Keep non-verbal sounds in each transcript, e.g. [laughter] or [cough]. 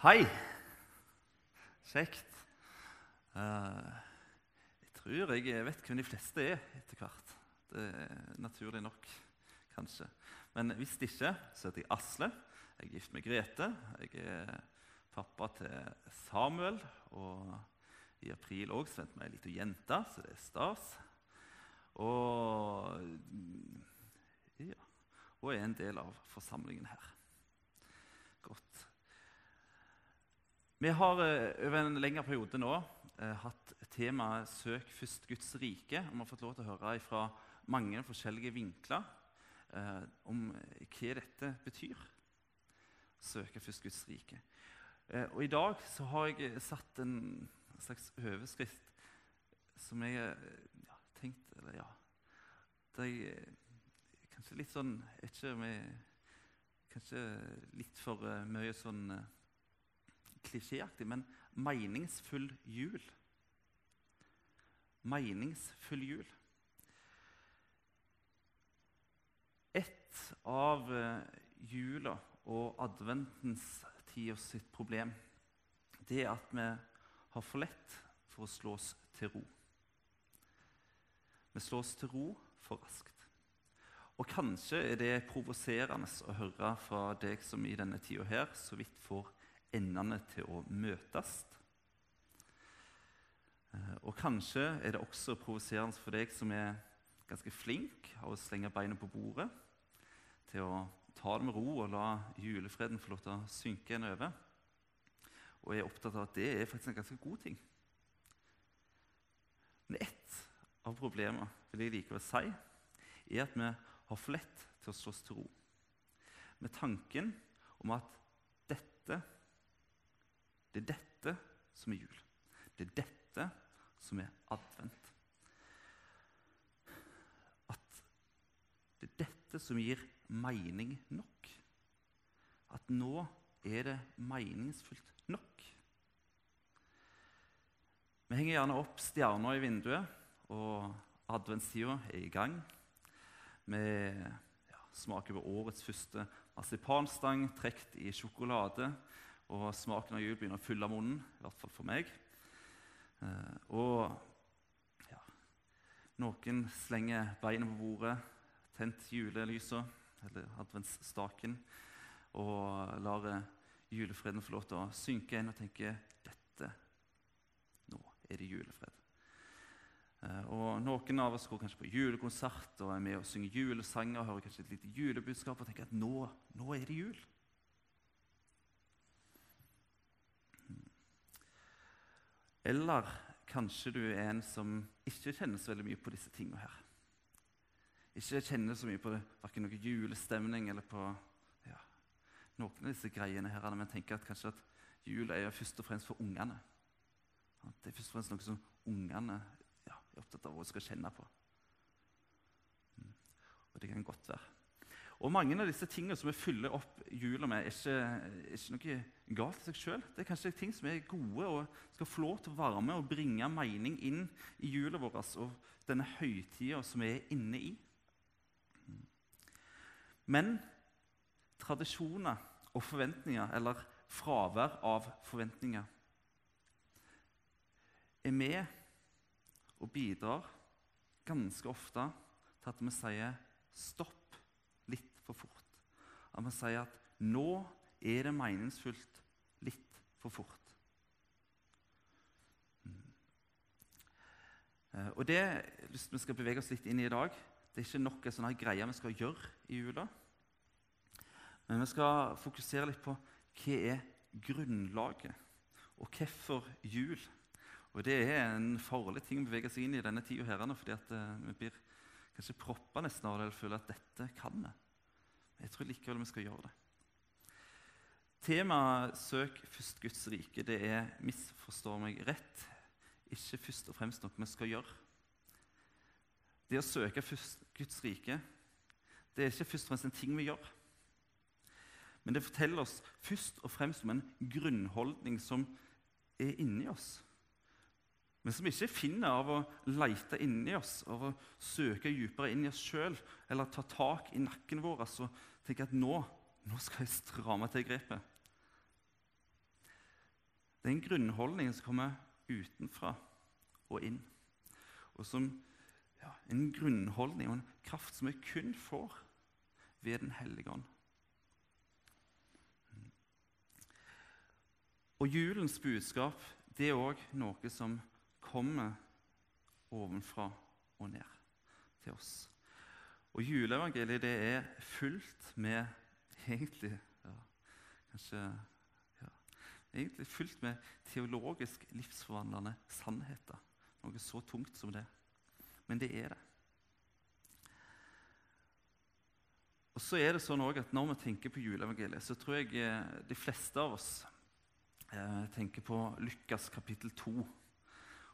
Hei. Kjekt. Eh, jeg tror jeg vet hvem de fleste er etter hvert. Det er naturlig nok, kanskje. Men hvis ikke, så heter jeg Asle. Jeg er gift med Grete. Jeg er pappa til Samuel. Og i april òg venter vi ei lita jente, så det er stas. Og, ja, hun er en del av forsamlingen her. Vi har eh, over en lengre periode nå eh, hatt temaet 'Søk først Guds rike'. Og vi har fått lov til å høre fra mange forskjellige vinkler eh, om hva dette betyr. Søke først Guds rike. Og I dag så har jeg satt en slags overskrift som jeg ja, tenkt Eller ja det er Kanskje litt sånn ikke Kanskje litt for mye sånn klisjéaktig, men meningsfull jul. Meningsfull jul. Et av uh, jula og adventens tid sitt problem det er at vi har for lett for å slå oss til ro. Vi slår oss til ro for raskt. Og kanskje er det provoserende å høre fra deg som i denne tida her så vidt får endene til å møtes. Eh, og kanskje er det også provoserende for deg som er ganske flink av å slenge beina på bordet, til å ta det med ro og la julefreden få lov til å synke en over. Og jeg er opptatt av at det er faktisk en ganske god ting. Men ett av problemene vil jeg likevel si, er at vi har for lett til å slå oss til ro. Med tanken om at dette det er dette som er jul. Det er dette som er advent. At det er dette som gir mening nok. At nå er det meningsfullt nok. Vi henger gjerne opp stjerner i vinduet, og adventstida er i gang. Vi ja, smaker på årets første marsipanstang trukket i sjokolade. Og smaken av jul begynner å fylle munnen, i hvert fall for meg. Eh, og ja, noen slenger beina på bordet, tent julelysa, eller adventsstaken, og lar julefreden få lov til å synke inn og tenke dette Nå er det julefred. Eh, og Noen av oss går kanskje på julekonsert og er med og synger julesanger og hører kanskje et lite julebudskap og tenker at nå, nå er det jul. Eller kanskje du er en som ikke kjenner så veldig mye på disse tingene her. Ikke kjenner så mye på verken noe julestemning eller på ja, noen av disse greiene her, men tenker at kanskje at jul er først og fremst for ungene. Det er først og fremst noe som ungene ja, er opptatt av og skal kjenne på. Mm. Og det kan godt være. Og Mange av disse tingene som vi fyller opp jula med, er ikke, ikke noe galt til seg sjøl. Det er kanskje ting som er gode og skal få lov til å være med og bringe mening inn i jula vår og denne høytida som vi er inne i. Men tradisjoner og forventninger, eller fravær av forventninger, er med og bidrar ganske ofte til at vi sier stopp litt for fort. At vi sier at 'nå er det meningsfullt litt for fort'. Mm. Eh, og Det vi skal bevege oss litt inn i i dag. Det er ikke nok en sånn greie vi skal gjøre i jula. Men vi skal fokusere litt på hva er grunnlaget, og hvorfor jul. Og Det er en farlig ting å bevege seg inn i denne tida, fordi at uh, vi blir kanskje proppa nesten av det eller føler at dette kan vi. Jeg tror likevel vi skal gjøre det. Temaet 'Søk først Guds rike' det er, misforstår meg rett, ikke først og fremst noe vi skal gjøre. Det å søke først Guds rike det er ikke først og fremst en ting vi gjør. Men det forteller oss først og fremst om en grunnholdning som er inni oss. Men som vi ikke finner av å lete inni oss, av å søke dypere inn i oss sjøl, eller ta tak i nakken vår og tenke at nå, nå skal jeg stramme til grepet. Det er en grunnholdning som kommer utenfra og inn. Og som ja, en grunnholdning og en kraft som vi kun får ved Den hellige ånd. Og julens budskap det er òg noe som kommer ovenfra og ned til oss. Og juleevangeliet det er fullt med [laughs] egentlig ja, kanskje egentlig fylt med teologisk livsforvandlende sannheter. Noe så tungt som det. Men det er det. Og så er det sånn at Når vi tenker på juleevangeliet, så tror jeg eh, de fleste av oss eh, tenker på Lukas kapittel 2.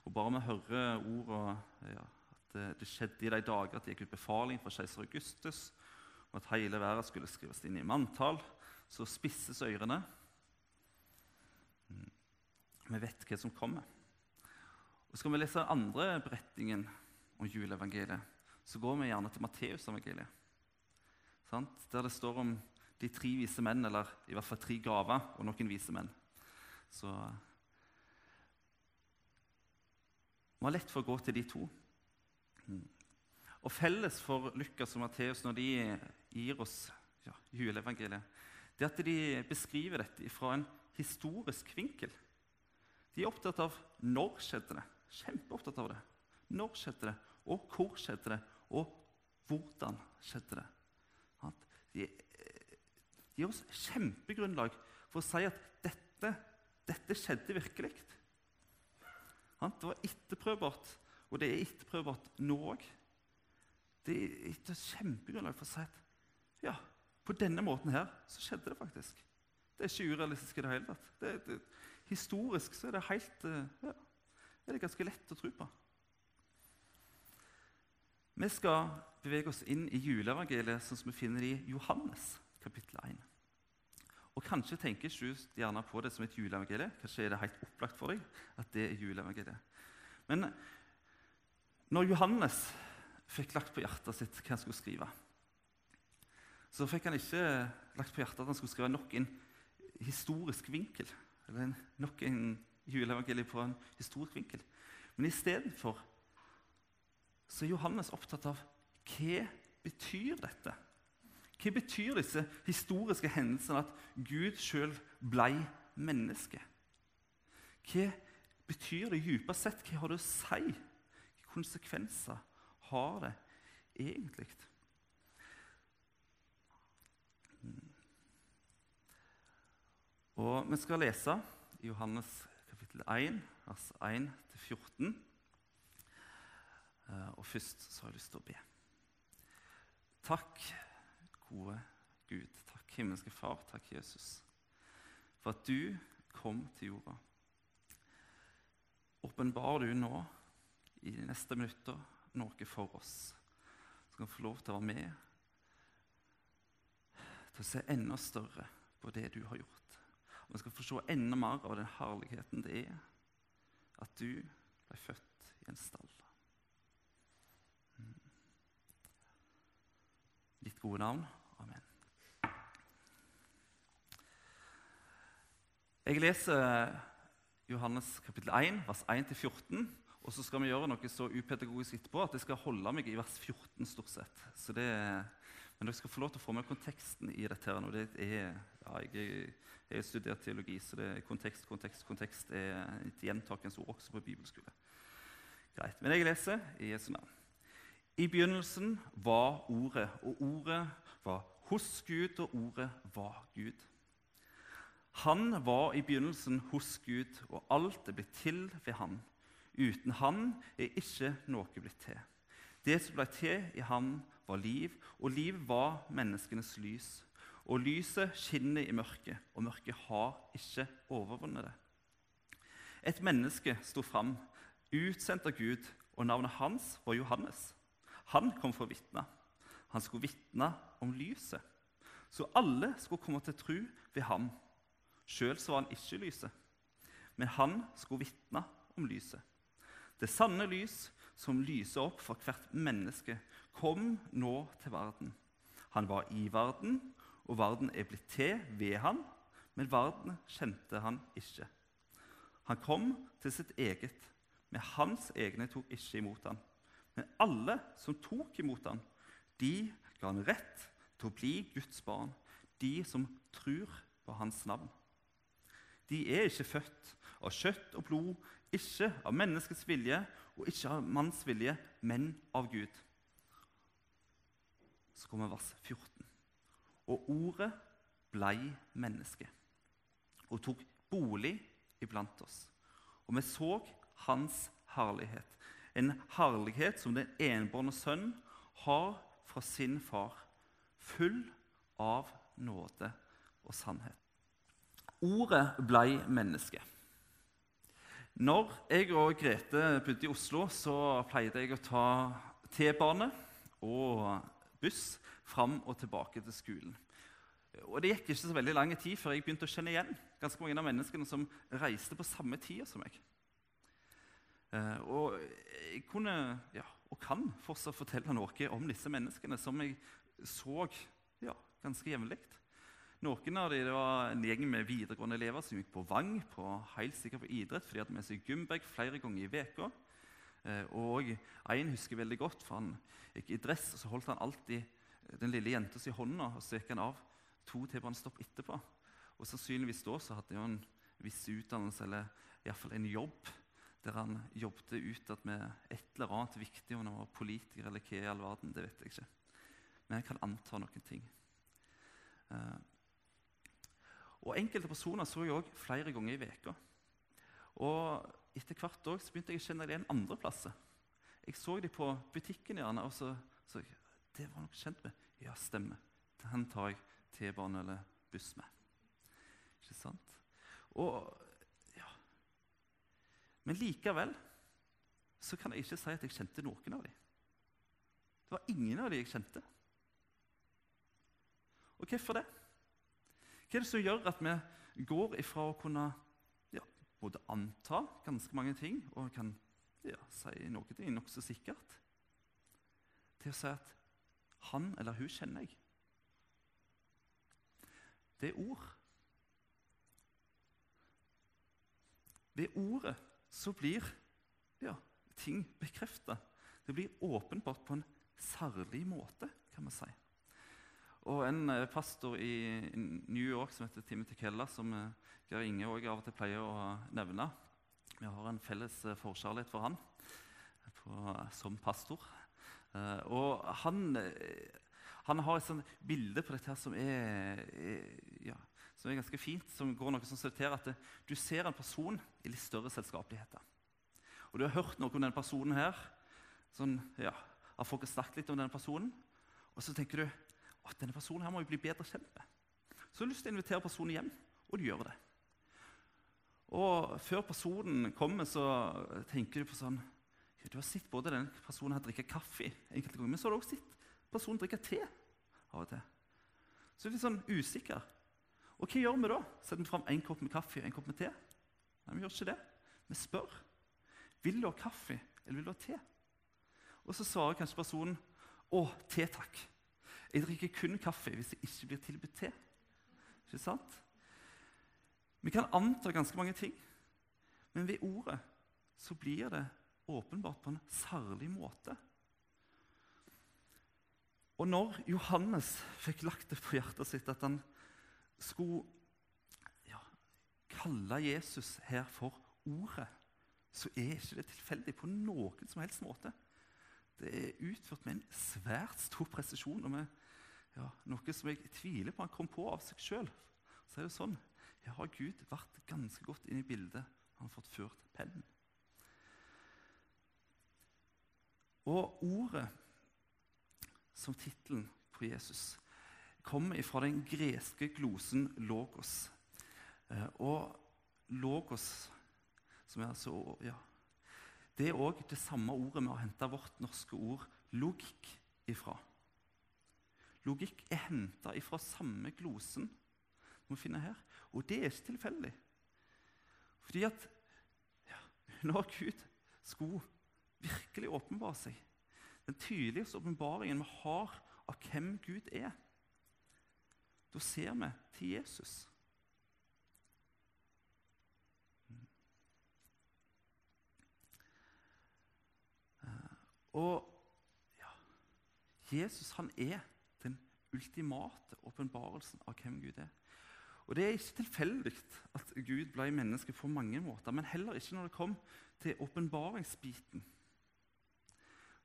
Og bare vi hører ordene ja, at det, det, skjedde i de dager at det gikk ut befaling fra keiser Augustus, og at hele verden skulle skrives inn i manntall, så spisses ørene. Vi vet hva som kommer. Og Skal vi lese den andre beretningen om juleevangeliet, så går vi gjerne til Matteusevangeliet. Der det står om de tre vise menn, eller i hvert fall tre gaver og noen vise menn. Så Vi har lett for å gå til de to. Mm. Og Felles for Lukas og Matteus når de gir oss ja, juleevangeliet, det er at de beskriver dette fra en historisk vinkel. De er opptatt av når skjedde det. Kjempeopptatt av det. Når skjedde det, og hvor skjedde det, og hvordan skjedde det. De gir oss kjempegrunnlag for å si at dette, dette skjedde virkelig. Det var etterprøvbart, og det er etterprøvbart nå òg. Det er et kjempegrunnlag for å si at ja, på denne måten her så skjedde det faktisk. Det er ikke urealistisk i det hele tatt. Det, det, historisk så er det helt eh, ja, er det ganske lett å tro på. Vi skal bevege oss inn i juleevangeliet sånn som vi finner i Johannes kapittel 1. Og Kanskje tenker du gjerne på det som et juleevangelie. Kanskje er det helt opplagt for deg at det er juleevangeliet. Men når Johannes fikk lagt på hjertet sitt hva han skulle skrive, så fikk han ikke lagt på hjertet at han skulle skrive nok en historisk vinkel. Eller nok en juleevangelie på en historisk vinkel. Men istedenfor så er Johannes opptatt av hva betyr dette Hva betyr disse historiske hendelsene at Gud sjøl blei menneske? Hva betyr det dypest sett? Hva har det å si? Hvilke konsekvenser har det egentlig? Og Vi skal lese i Johannes kapittel 1, vers 1-14. Eh, og først så har jeg lyst til å be. Takk, gode Gud. Takk, himmelske Far. Takk, Jesus, for at du kom til jorda. Åpenbar du nå, i de neste minutter, noe for oss som kan få lov til å være med til å se enda større på det du har gjort. Og vi skal få se enda mer av den herligheten det er at du ble født i en stall. ditt gode navn. Amen. Jeg leser Johannes kapittel 1, vers 1-14. Og så skal vi gjøre noe så upedagogisk etterpå at jeg skal holde meg i vers 14. stort sett. Det, men dere skal få lov til å få med konteksten i dette. her nå. Det er, ja, jeg, har studert teologi, så det er kontekst, kontekst, kontekst er et gjentakende ord også på bibelskole. Greit. Men jeg leser i Jesu navn. I begynnelsen var Ordet, og Ordet var hos Gud, og Ordet var Gud. Han var i begynnelsen hos Gud, og alt er blitt til ved han. Uten han er ikke noe blitt til. Det som ble til i han, var liv, og liv var menneskenes lys. Og lyset skinner i mørket, og mørket har ikke overvunnet det. Et menneske sto fram, utsendt av Gud, og navnet hans var Johannes. Han kom for å vitne. Han skulle vitne om lyset. Så alle skulle komme til tro ved ham. Sjøl var han ikke lyset, men han skulle vitne om lyset. Det sanne lys som lyser opp for hvert menneske, kom nå til verden. Han var i verden, og verden er blitt til ved han, men verden kjente han ikke. Han kom til sitt eget, men hans egne tok ikke imot han. Men alle som tok imot han, de ga han rett til å bli Guds barn, de som tror på hans navn. De er ikke født av kjøtt og blod, ikke av menneskets vilje og ikke av manns vilje, men av Gud. Så kommer vers 14. Og ordet blei menneske og tok bolig iblant oss. Og vi så hans herlighet, en herlighet som den enbårne sønn har fra sin far, full av nåde og sannhet. Ordet blei menneske. Når jeg og Grete bodde i Oslo, så pleide jeg å ta T-bane og buss fram og tilbake til skolen. Og Det gikk ikke så veldig lang tid før jeg begynte å kjenne igjen ganske mange av menneskene som reiste på samme tid som meg. Eh, og jeg kunne, ja, og kan fortsatt fortelle noe om disse menneskene som jeg så ja, ganske jevnlig. Noen av dem var en gjeng med videregående elever som gikk på Vang, på, helt sikkert på idrett, for de hadde med seg gymbag flere ganger i veka. Eh, og en husker veldig godt, for han gikk i dress, og så holdt han alltid den lille jenta i hånda, og så gikk han av to T-banestopp etterpå. Og sannsynligvis da så hadde han en viss utdannelse eller i hvert fall en jobb der han jobbet utad med et eller annet viktig, om han var politiker eller hva i all verden, det vet jeg ikke. Men jeg kan anta noen ting. Uh, og Enkelte personer så jeg òg flere ganger i veka. Og etter hvert også, begynte jeg å kjenne det igjen andre plasser. Jeg så dem på butikken, gjerne, og så, så Det var noe kjent med. Ja, stemmer. Den tar jeg T-bane eller buss med. Ikke sant? Og, ja. Men likevel så kan jeg ikke si at jeg kjente noen av dem. Det var ingen av dem jeg kjente. Og hvorfor det? Hva er det som gjør at vi går ifra å kunne både anta ganske mange ting og kan ja, si noe ting nokså sikkert, til å si at han eller hun kjenner jeg? Det er ord. Ved ordet så blir ja, ting bekrefta. Det blir åpenbart på en særlig måte, kan vi si. Og en eh, pastor i New York som heter Timothy Keller, som eh, Geir Inge også av og til pleier å nevne Vi har en felles eh, forkjærlighet for han på, som pastor. Og han, han har et sånt bilde på dette her som er, ja, som er ganske fint. som går noe som sorterer at Du ser en person i litt større selskapeligheter. Og du har hørt noe om denne personen her. Sånn, ja, har folk snakket litt om denne personen. Og så tenker du at denne personen her må jo bli bedre kjent med. Så har du lyst til å invitere personen hjem, og du gjør det. Og før personen kommer, så tenker du på sånn ja, Du har sett både denne personen her drikke kaffe enkelte ganger, men så har du også sett personen drikke te av og til. Så er du litt sånn usikker. Og hva gjør vi da? Setter vi fram en kopp med kaffe og en kopp med te? Nei, vi gjør ikke det. Vi spør. Vil du ha kaffe, eller vil du ha te? Og så svarer kanskje personen å, te, takk. Jeg drikker kun kaffe hvis jeg ikke blir tilbudt te. Ikke sant? Vi kan anta ganske mange ting, men ved ordet så blir det åpenbart på en særlig måte. Og når Johannes fikk lagt det på hjertet sitt at han skulle ja, kalle Jesus her for Ordet, så er ikke det tilfeldig på noen som helst måte. Det er utført med en svært stor presisjon. og med ja, Noe som jeg tviler på han kom på av seg sjøl. Så er det sånn ja, har Gud vært ganske godt inne i bildet. Han har fått ført pennen. Og ordet som tittelen på Jesus kommer fra den greske glosen 'logos'. Eh, og 'logos', som er altså ja, det er òg det samme ordet vi har henta vårt norske ord 'logikk' ifra. Logikk er henta fra samme glosen som vi finner her. Og det er ikke tilfeldig. Fordi at ja, [laughs] når Gud skulle virkelig åpenbare seg, den tydeligste åpenbaringen vi har av hvem Gud er, da ser vi til Jesus. Mm. Eh, og ja, Jesus, han er ultimate åpenbarelsen av hvem Gud er. Og Det er ikke tilfeldig at Gud ble menneske på mange måter, men heller ikke når det kom til åpenbaringsbiten.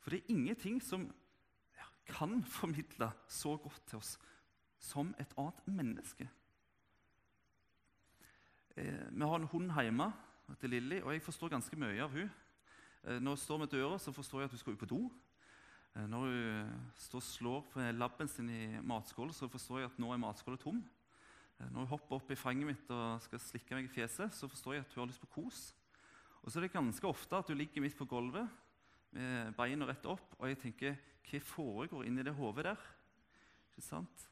For det er ingenting som ja, kan formidle så godt til oss som et annet menneske. Eh, vi har en hund hjemme til Lilly, og jeg forstår ganske mye av hun. Eh, når hun står med døra, så forstår jeg at hun skal ut på do. Eh, når hun står og slår på labben sin i matskåla, så forstår jeg at nå er matskåla tom. Eh, når hun hopper opp i fanget mitt og skal slikke meg i fjeset, så forstår jeg at hun har lyst på kos. Og så er det ganske ofte at hun ligger midt på gulvet med beina rett opp, og jeg tenker Hva foregår inni det hodet der? Ikke sant?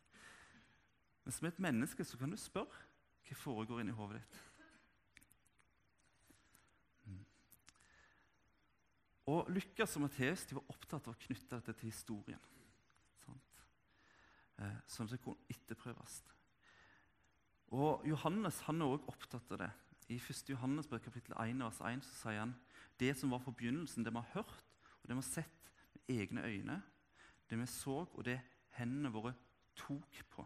Men som et menneske så kan du spørre hva foregår inni hodet ditt. Og Lukas og Matteus var opptatt av å knytte dette til historien. Sant? Eh, sånn at det kunne etterprøves. Og Johannes han er også opptatt av det. I 1. Johannes kapittel 1, vers 1 så sier han det som var på begynnelsen, det vi har hørt og det vi har sett med egne øyne, det vi så, og det hendene våre tok på.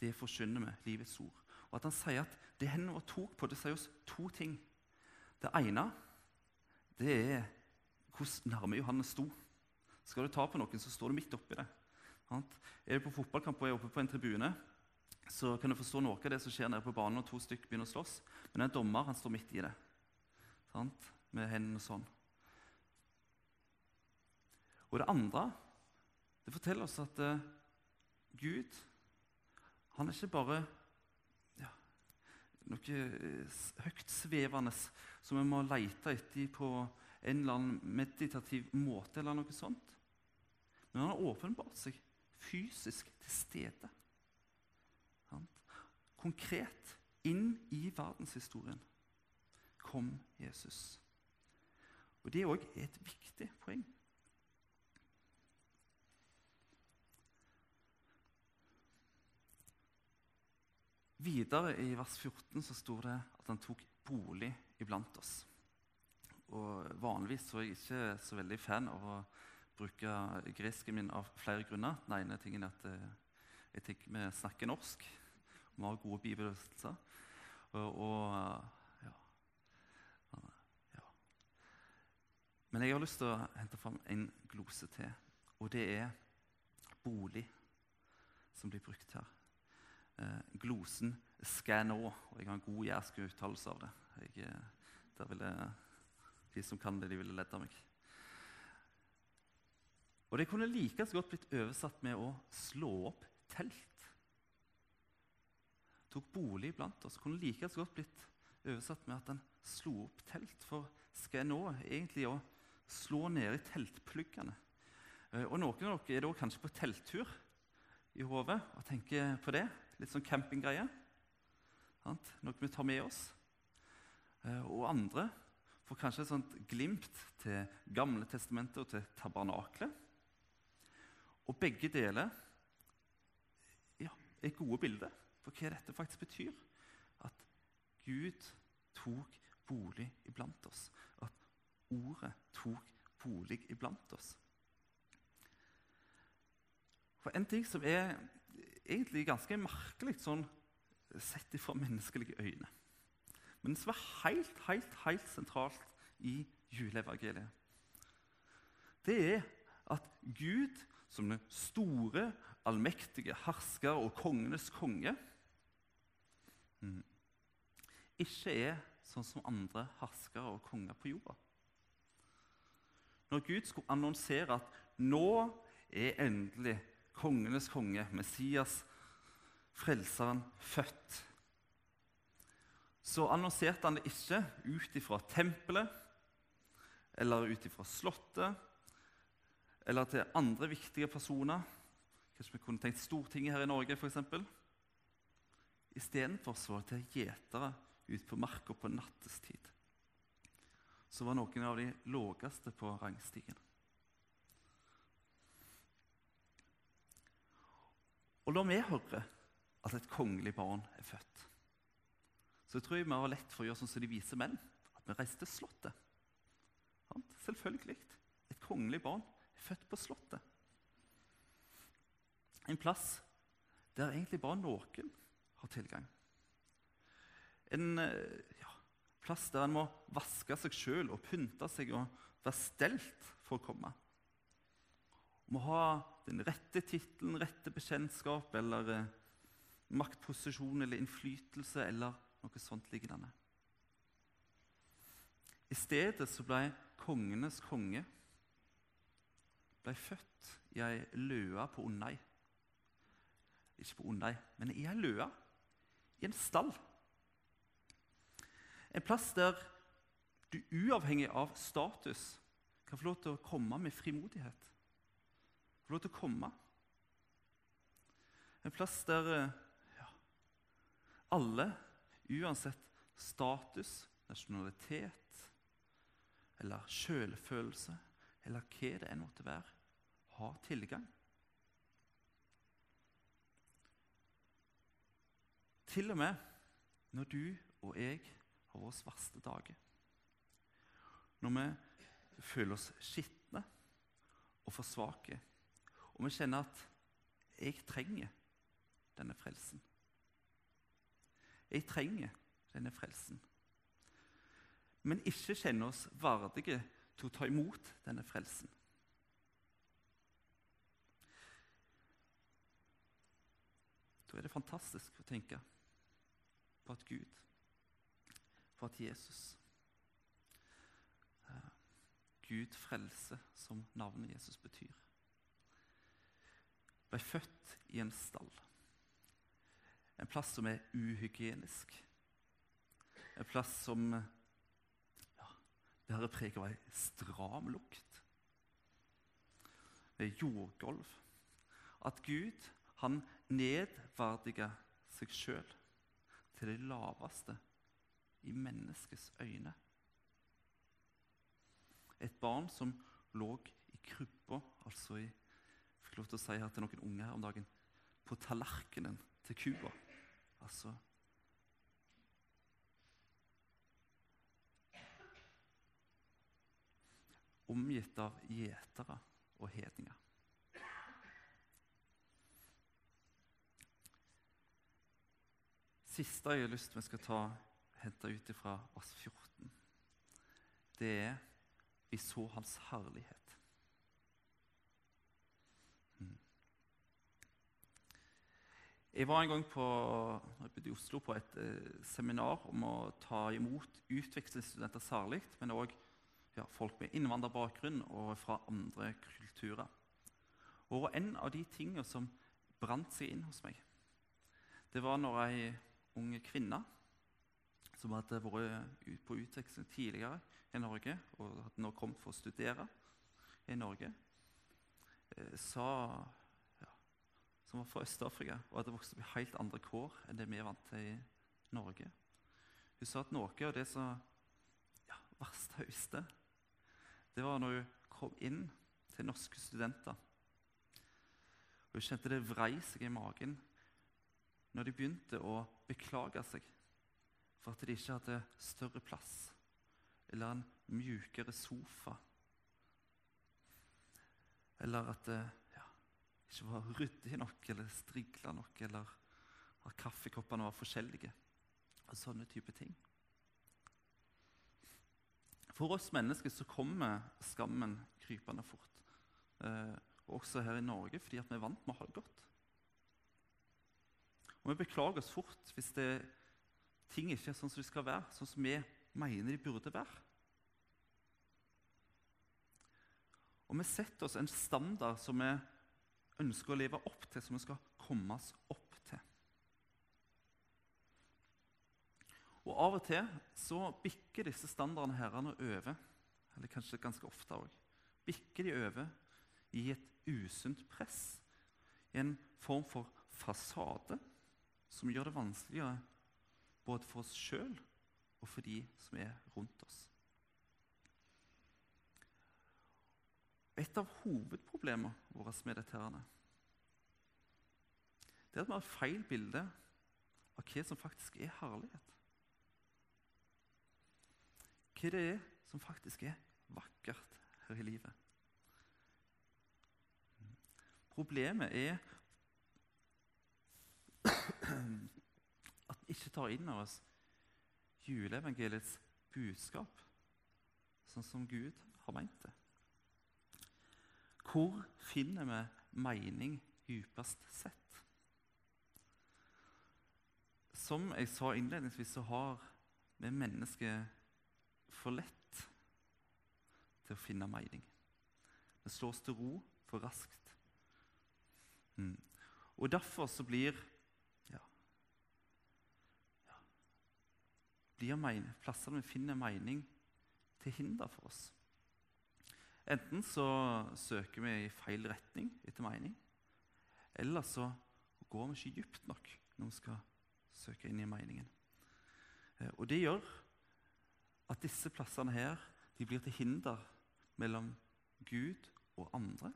Det forkynner vi, livets ord. Og at han sier at det hendene våre tok på, det sier oss to ting. Det ene det er hvordan nærme Johannes sto. Skal du ta på noen, så står du midt oppi det. Er du på fotballkamp og er oppe på en tribune, så kan du forstå noe av det som skjer nede på banen når to stykker begynner å slåss. Men en dommer han står midt i det, sant? med hendene sånn. Og det andre det forteller oss at uh, Gud han er ikke bare noe høyt svevende som vi må lete etter på en eller annen meditativ måte. eller noe sånt. Men han har åpenbart seg fysisk til stede. Konkret inn i verdenshistorien kom Jesus. Og Det er òg et viktig poeng. Videre i vers 14 så sto det at han tok bolig iblant oss. Og Vanligvis så er jeg ikke så veldig fan av å bruke gresken min av flere grunner. Den ene tingen er at eh, jeg tenker vi snakker norsk. Vi har gode bibeløvelser. Og, og. Men jeg har lyst til å hente fram en glose til, og det er bolig som blir brukt her. Eh, glosen 'skal nå', og jeg har en god jærsk uttalelse av det. Jeg, eh, der ville, de som kan det, de ville ledd av meg. Og det kunne like godt blitt oversatt med å slå opp telt. Tok bolig blant oss. Kunne like godt blitt oversatt med at en slo opp telt. For skal jeg nå egentlig å slå ned i teltpluggene? Eh, og Noen av dere er da kanskje på telttur i hodet og tenker på det. Litt sånn campinggreie. Noe vi tar med oss. Eh, og andre får kanskje et sånt glimt til Gamle testamentet og til tabernaklet. Og begge deler ja, er gode bilder for hva dette faktisk betyr. At Gud tok bolig iblant oss. At ordet tok bolig iblant oss. For En ting som er egentlig ganske merkelig sånn sett ifra menneskelige øyne, men som er helt, helt, helt sentralt i juleevangeliet, det er at Gud som den store, allmektige hersker og kongenes konge, mm, ikke er sånn som andre herskere og konger på jorda. Når Gud skulle annonsere at nå er endelig kongenes konge, Messias, frelseren, født, så annonserte han det ikke ut ifra tempelet eller ut ifra slottet eller til andre viktige personer. Kanskje vi kunne tenkt Stortinget her i Norge, f.eks. Istedenfor så var det til gjetere ute på marka på nattestid. Så var noen av de lågeste på rangstigen. Og når vi hører at et kongelig barn er født, så tror jeg vi har lett for å gjøre sånn som de vise menn, at vi reiser til Slottet. Selvfølgelig. Et kongelig barn er født på Slottet. En plass der egentlig bare noen har tilgang. En eh, ja, plass der en må vaske seg sjøl og pynte seg og være stelt for å komme. Må ha den rette tittelen, rette bekjentskap eller eh, maktposisjon eller innflytelse eller noe sånt lignende. I stedet så ble kongenes konge ble født i ei løe på Undøy. Ikke på Undøy, men i ei løe. I en stall. En plass der du uavhengig av status kan få lov til å komme med frimodighet. Få lov til å komme. En plass der ja, alle, uansett status, nasjonalitet eller sjølfølelse eller hva det enn måtte være, har tilgang. Til og med når du og jeg har våre verste dager. Når vi føler oss skitne og for svake, og vi kjenner at 'jeg trenger denne frelsen'. Jeg trenger denne frelsen. Men ikke kjenner oss verdige til å ta imot denne frelsen. Da er det fantastisk å tenke på at Gud, på at Jesus eh, Gud frelse, som navnet Jesus betyr, ble født i en stall. En plass som er uhygienisk. En plass som ja, bærer preg av ei stram lukt. Med jordgulv. At Gud han nedverdiger seg sjøl til det laveste i menneskets øyne. Et barn som lå i krybba, altså i lov til å si her til noen unge her om dagen på tallerkenen til kua. Altså Omgitt av gjetere og hedninger. siste jeg har lyst vi skal ta, hente ut fra vers 14, det er vi så hans herlighet. Jeg var en gang på, i Oslo på et eh, seminar om å ta imot utvekslingsstudenter særlig, men òg ja, folk med innvandrerbakgrunn og fra andre kulturer. Og En av de tingene som brant seg inn hos meg, det var når ei ung kvinne som hadde vært på utveksling tidligere i Norge og hadde nå kommet for å studere i Norge, eh, sa, som var fra Øst-Afrika og hadde vokst opp i helt andre kår enn det vi er vant til i Norge. Hun sa at noe av det som ja, verst høyeste, det var når hun kom inn til norske studenter. Hun kjente det vrei seg i magen når de begynte å beklage seg for at de ikke hadde større plass eller en mjukere sofa, eller at ja, ikke var ryddig nok eller strigla nok, eller at kaffekoppene var forskjellige, og sånne type ting. For oss mennesker så kommer skammen krypende fort, eh, også her i Norge, fordi vi er vant med å ha det godt. Og Vi beklager oss fort hvis det, ting ikke er sånn som de skal være, sånn som vi mener de burde være. Og vi setter oss en standard som vi ønsker å leve opp til, som vi skal kommes opp til. Og Av og til så bikker disse standardene herrene over, eller kanskje ganske ofte òg, bikker de over i et usunt press, i en form for fasade som gjør det vanskeligere både for oss sjøl og for de som er rundt oss. Et av hovedproblemene våre med dette her, det er at vi har feil bilde av hva som faktisk er herlighet. Hva det er som faktisk er vakkert her i livet. Problemet er at vi ikke tar inn over oss juleevangeliets budskap sånn som Gud har meint det. Hvor finner vi mening dypest sett? Som jeg sa innledningsvis, så har vi mennesker for lett til å finne mening. Vi slår oss til ro for raskt. Mm. Og derfor så blir ja, ja, plassene vi finner mening, til hinder for oss. Enten så søker vi i feil retning etter mening, eller så går vi ikke dypt nok når vi skal søke inn i meningen. Eh, og Det gjør at disse plassene her de blir til hinder mellom Gud og andre,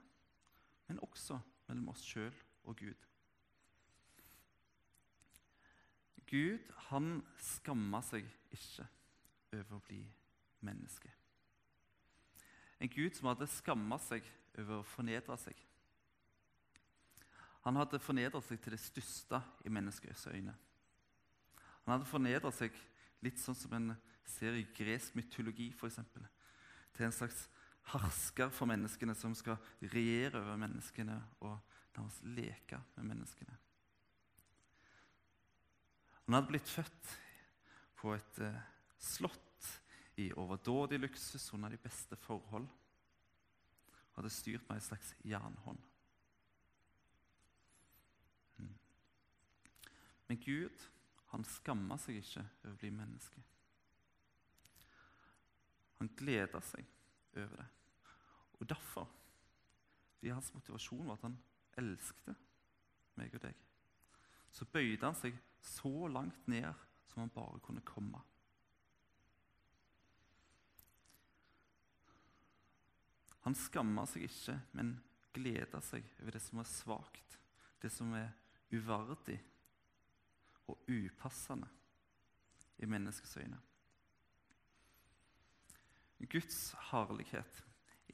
men også mellom oss sjøl og Gud. Gud han skammer seg ikke over å bli menneske. En Gud som hadde skamma seg over å fornedre seg. Han hadde fornedret seg til det største i menneskets øyne. Han hadde fornedret seg litt sånn som en ser i gresk mytologi, f.eks. Til en slags hersker for menneskene som skal regjere over menneskene og nærmest leke med menneskene. Han hadde blitt født på et eh, slott i overdådig luksus under de beste forhold. Hadde styrt med ei slags jernhånd. Mm. Men Gud han skamma seg ikke over å bli menneske. Han gleda seg over det. Og derfor, fordi hans motivasjon var at han elsket meg og deg, så bøyde han seg så langt ned som han bare kunne komme. Han skammer seg ikke, men gleder seg over det som er svakt, det som er uverdig og upassende i menneskets øyne. Guds herlighet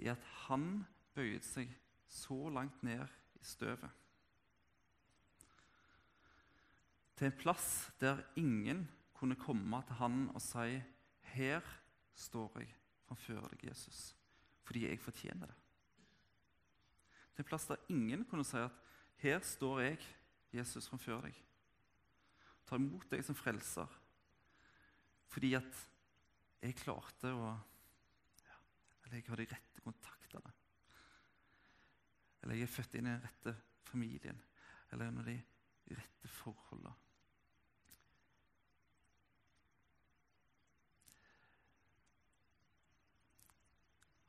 er at han bøyde seg så langt ned i støvet. Til en plass der ingen kunne komme til han og si 'Her står jeg framfor deg, Jesus' fordi jeg fortjener det. Til en plass der ingen kunne si at 'Her står jeg, Jesus, framfor deg.' Ta imot deg som frelser fordi at jeg klarte å ja, Eller jeg har de rette kontaktene. Eller jeg er født inn i den rette familien. Eller under de rette forholdene.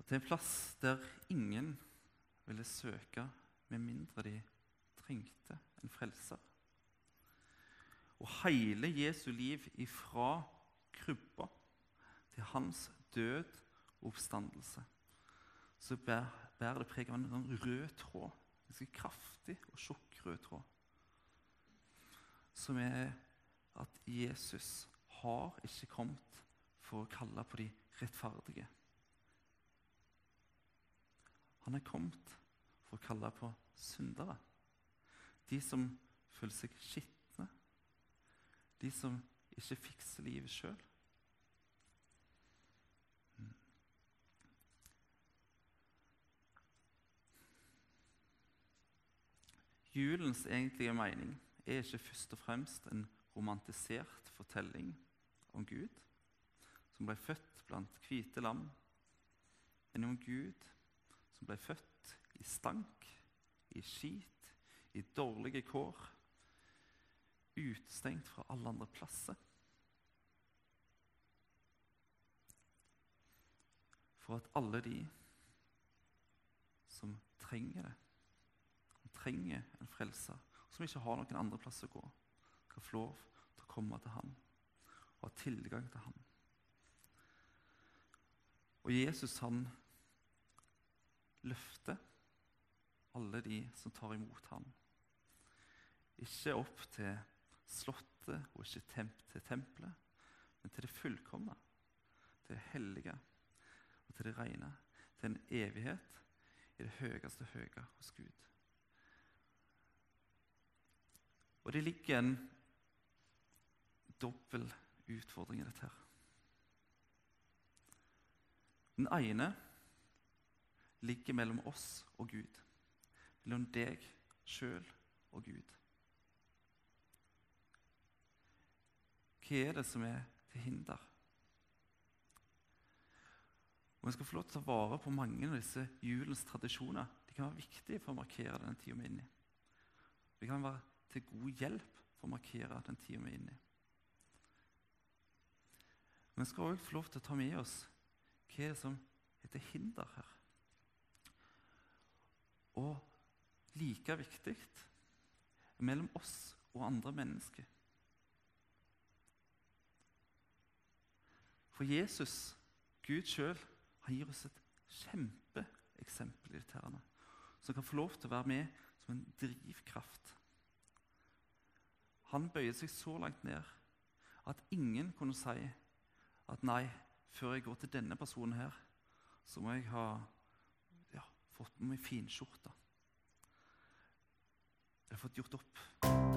Til en plass der ingen ville søke med mindre de trengte en frelser. Og hele Jesu liv ifra krybba til hans død og oppstandelse så bærer det preg av en sånn rød tråd. En ganske kraftig og tjukk rød tråd. Som er at Jesus har ikke kommet for å kalle på de rettferdige. Han er kommet for å kalle på syndere. De som føler seg skitne. De som ikke fikser livet sjøl. Mm. Julens egentlige mening er ikke først og fremst en romantisert fortelling om Gud, som ble født blant hvite lam, men om Gud som ble født i stank, i skit, i dårlige kår, utestengt fra alle andre plasser. For at alle de som trenger det, som trenger en frelser, som ikke har noen andre plass å gå, skal få lov til å komme til ham og ha tilgang til ham. Og Jesus han løfte alle de som tar imot ham. Ikke opp til slottet og ikke temp til tempelet, men til det fullkomne, til det hellige. og til det rene, til en evighet i det høyeste høye hos Gud. Og det ligger en dobbel utfordring i dette. her. Den ene ligger mellom oss og Gud. Mellom deg sjøl og Gud. Hva er det som er til hinder? Og Vi skal få lov til å ta vare på mange av disse julens tradisjoner. De kan være viktige for å markere den tida vi er inne i. De kan være til god hjelp for å markere den tida vi er inne i. Men vi skal òg få lov til å ta med oss hva er det som er til hinder her. Og like viktig mellom oss og andre mennesker. For Jesus, Gud sjøl, gir oss et kjempeeksempel i som kan få lov til å være med som en drivkraft. Han bøyde seg så langt ned at ingen kunne si at nei, før jeg går til denne personen her, så må jeg ha fått på meg finskjorta. Jeg har fått gjort opp.